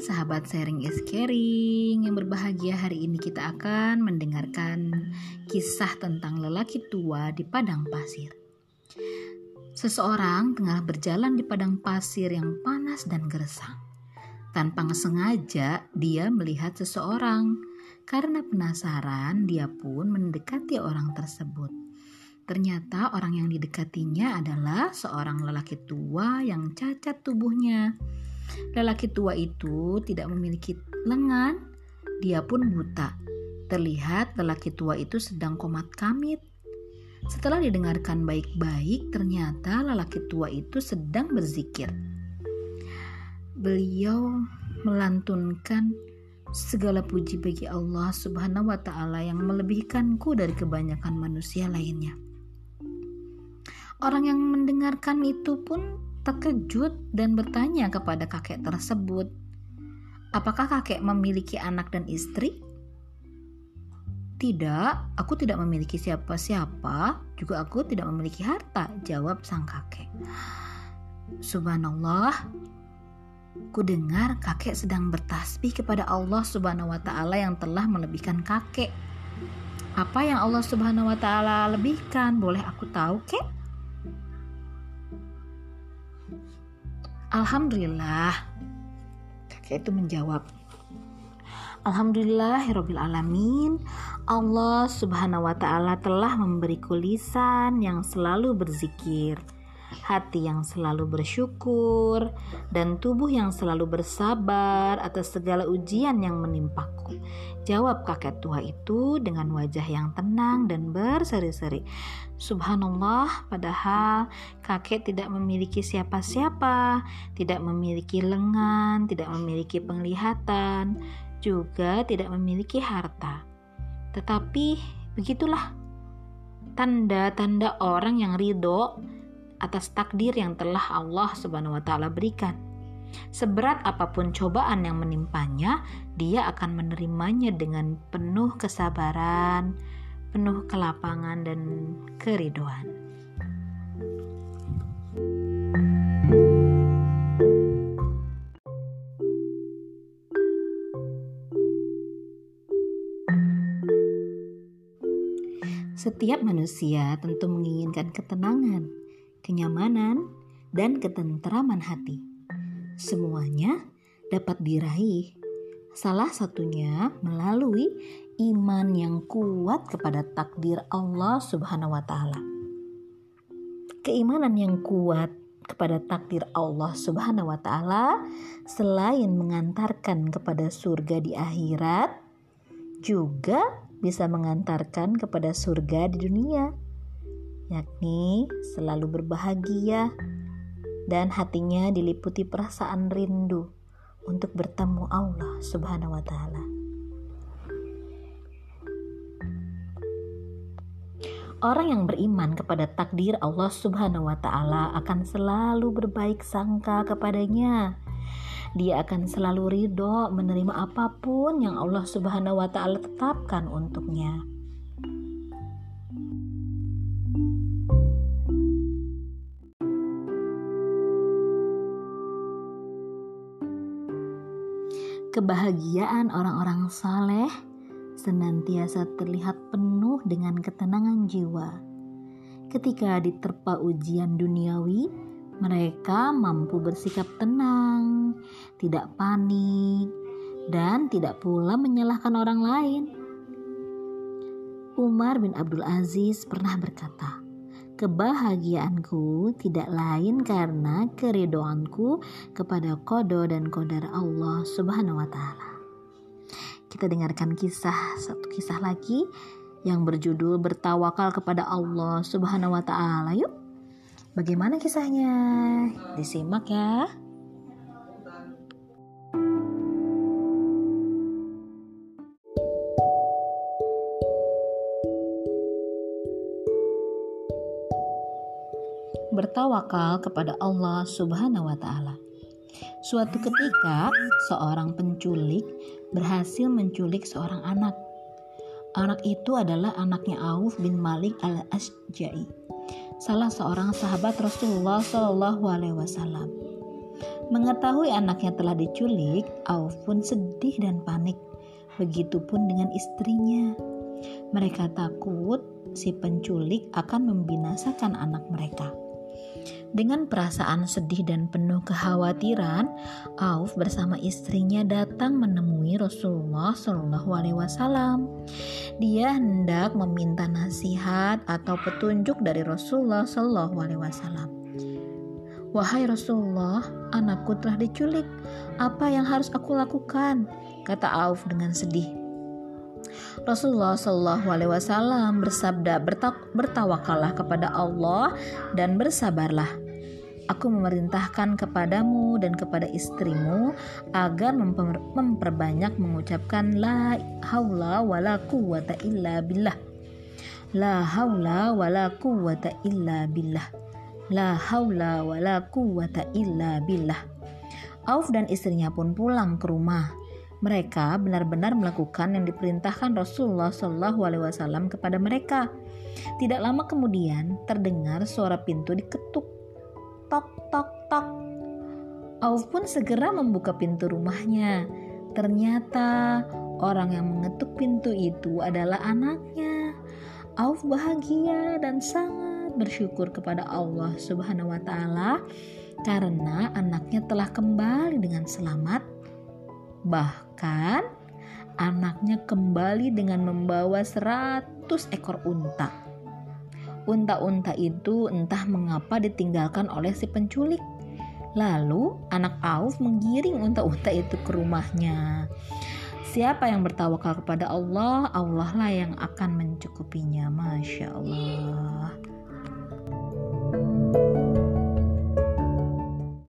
sahabat sharing is caring yang berbahagia hari ini kita akan mendengarkan kisah tentang lelaki tua di padang pasir. Seseorang tengah berjalan di padang pasir yang panas dan gersang. Tanpa sengaja dia melihat seseorang. Karena penasaran, dia pun mendekati orang tersebut. Ternyata orang yang didekatinya adalah seorang lelaki tua yang cacat tubuhnya Lelaki tua itu tidak memiliki lengan, dia pun buta. Terlihat lelaki tua itu sedang komat kamit. Setelah didengarkan baik-baik, ternyata lelaki tua itu sedang berzikir. Beliau melantunkan segala puji bagi Allah Subhanahu wa taala yang melebihkanku dari kebanyakan manusia lainnya. Orang yang mendengarkan itu pun terkejut dan bertanya kepada kakek tersebut, "Apakah kakek memiliki anak dan istri?" Tidak, aku tidak memiliki siapa-siapa, juga aku tidak memiliki harta, jawab sang kakek. Subhanallah, ku dengar kakek sedang bertasbih kepada Allah Subhanahu wa taala yang telah melebihkan kakek. Apa yang Allah Subhanahu wa taala lebihkan? Boleh aku tahu, Kek? Alhamdulillah. Kakek itu menjawab, Alhamdulillah alamin. Allah Subhanahu wa taala telah memberiku lisan yang selalu berzikir hati yang selalu bersyukur, dan tubuh yang selalu bersabar atas segala ujian yang menimpaku. Jawab kakek tua itu dengan wajah yang tenang dan berseri-seri. Subhanallah, padahal kakek tidak memiliki siapa-siapa, tidak memiliki lengan, tidak memiliki penglihatan, juga tidak memiliki harta. Tetapi begitulah tanda-tanda orang yang ridho atas takdir yang telah Allah Subhanahu wa taala berikan. Seberat apa pun cobaan yang menimpanya, dia akan menerimanya dengan penuh kesabaran, penuh kelapangan dan keriduan. Setiap manusia tentu menginginkan ketenangan, kenyamanan, dan ketentraman hati. Semuanya dapat diraih, salah satunya melalui iman yang kuat kepada takdir Allah Subhanahu wa Ta'ala. Keimanan yang kuat kepada takdir Allah Subhanahu wa Ta'ala selain mengantarkan kepada surga di akhirat, juga bisa mengantarkan kepada surga di dunia yakni selalu berbahagia dan hatinya diliputi perasaan rindu untuk bertemu Allah Subhanahu wa taala. Orang yang beriman kepada takdir Allah Subhanahu wa taala akan selalu berbaik sangka kepadanya. Dia akan selalu ridho menerima apa pun yang Allah Subhanahu wa taala tetapkan untuknya. Kebahagiaan orang-orang saleh senantiasa terlihat penuh dengan ketenangan jiwa. Ketika diterpa ujian duniawi, mereka mampu bersikap tenang, tidak panik, dan tidak pula menyalahkan orang lain. Umar bin Abdul Aziz pernah berkata, Kebahagiaanku tidak lain karena keridoanku kepada kodo dan kodar Allah Subhanahu wa Ta'ala. Kita dengarkan kisah, satu kisah lagi yang berjudul Bertawakal kepada Allah Subhanahu wa Ta'ala. Yuk, bagaimana kisahnya? Disimak ya. Bertawakal kepada Allah Subhanahu wa taala. Suatu ketika, seorang penculik berhasil menculik seorang anak. Anak itu adalah anaknya Auf bin Malik al-Asja'i, salah seorang sahabat Rasulullah wasallam. Mengetahui anaknya telah diculik, Auf pun sedih dan panik. Begitupun dengan istrinya. Mereka takut si penculik akan membinasakan anak mereka. Dengan perasaan sedih dan penuh kekhawatiran, Auf bersama istrinya datang menemui Rasulullah Shallallahu Alaihi Wasallam. Dia hendak meminta nasihat atau petunjuk dari Rasulullah Shallallahu Alaihi Wasallam. Wahai Rasulullah, anakku telah diculik. Apa yang harus aku lakukan? Kata Auf dengan sedih. Rasulullah Shallallahu Alaihi Wasallam bersabda, bertawakallah kepada Allah dan bersabarlah. Aku memerintahkan kepadamu dan kepada istrimu agar memper memperbanyak mengucapkan la haula wala quwata illa billah. La haula wala quwata illa billah. La haula wala quwata illa billah. Auf dan istrinya pun pulang ke rumah mereka benar-benar melakukan yang diperintahkan Rasulullah Shallallahu Alaihi Wasallam kepada mereka. Tidak lama kemudian terdengar suara pintu diketuk, tok tok tok. Auf pun segera membuka pintu rumahnya. Ternyata orang yang mengetuk pintu itu adalah anaknya. Auf bahagia dan sangat bersyukur kepada Allah Subhanahu wa taala karena anaknya telah kembali dengan selamat Bahkan anaknya kembali dengan membawa seratus ekor unta. Unta-unta itu entah mengapa ditinggalkan oleh si penculik. Lalu anak Auf menggiring unta-unta itu ke rumahnya. Siapa yang bertawakal kepada Allah, Allah lah yang akan mencukupinya. Masya Allah.